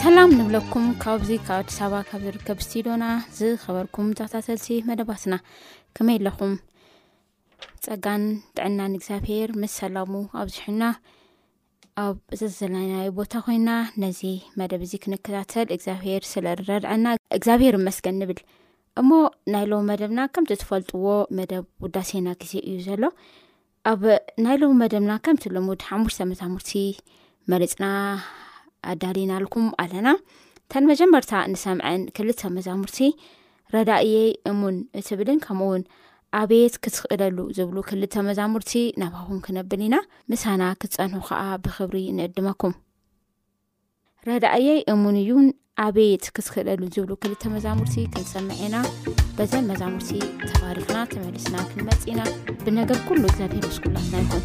ሰላም ንብለኩም ካብዚ ካብ ኣዲስ ኣበባ ካብ ዝርከብ ስቲዶና ዝኸበርኩም ተታተልሲ መደባትና ከመይ ኣለኹም ፀጋን ጥዕና ንእግዚኣብሄር ምስ ሰላሙ ኣብዚሕና ኣብ ዘዘለናዮ ቦታ ኮይና ነዚ መደብ እዚ ክንከታተል እግዚኣብሄር ስለ ረድዐና እግዚኣብሄር እመስገን ንብል እሞ ናይ ሎሚ መደብና ከምቲ ትፈልጥዎ መደብ ውዳሴና ግዜ እዩ ዘሎ ኣብ ናይ ሎሚ መደብና ከምቲ ልሙድ ሓሙሽተ መታሙርቲ መሪፅና ኣዳሊናልኩም ኣለና እተን መጀመርታ ንሰምዐን ክልተ መዛሙርቲ ረዳእየይ እሙን እትብልን ከምኡ ውን ኣቤት ክትኽእለሉ ዝብሉ ክልተ መዛሙርቲ ናባኹም ክነብል ኢና ምሳና ክትፀንሑ ከዓ ብክብሪ ንእድመኩም ረዳእየይ እሙን እዩን ኣቤት ክትኽእለሉ ዝብሉ ክልተ መዛሙርቲ ክንሰምዐ ኢና በዘን መዛሙርቲ ተባሪክና ተመሊስና ክንመፅ ኢና ብነገር ኩሉ እግዚኣብሔር ምስኩላትና ይኹን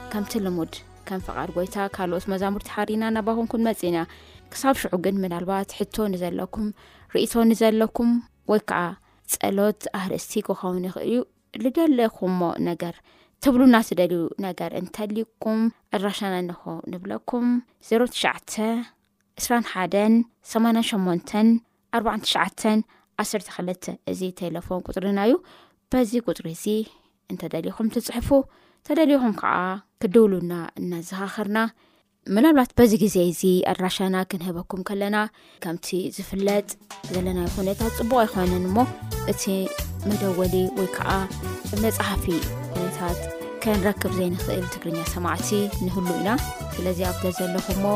ከምቲ ልሙድ ከም ፍቓድ ጎይታ ካልኦት መዛሙርቲ ሓሪና ናባኹም ክንመጽእ ኢና ክሳብ ሽዑ ግን ምናልባት ሕቶ ንዘለኩም ርእቶ ንዘለኩም ወይ ከዓ ጸሎት ኣርእስቲ ክኸውን ይኽእል እዩ ልደለኹምሞ ነገር ትብሉ ናትደልዩ ነገር እንተልኩም ኣድራሻና እንኾ ንብለኩም 09 2ሓ88 ኣርባዓን ትሽዓተን ዓሰርተ ክልተ እዚ ቴለፎን ቁፅሪና እዩ በዚ ቁፅሪ እዚ እንተደሊኹም ትፅሕፉ ተደሊኹም ከዓ ክድውሉና እናዘኻኽርና ምናልባት በዚ ግዜ እዚ ኣድራሻና ክንህበኩም ከለና ከምቲ ዝፍለጥ ዘለና ይኹነታት ፅቡቅ ኣይኮነን እሞ እቲ መደወሊ ወይ ከዓ መፅሓፊ ኩነታት ከንረክብ ዘይንኽእል ትግርኛ ሰማዕቲ ንህሉ ኢና ስለዚ ኣብገ ዘለኹ ሞ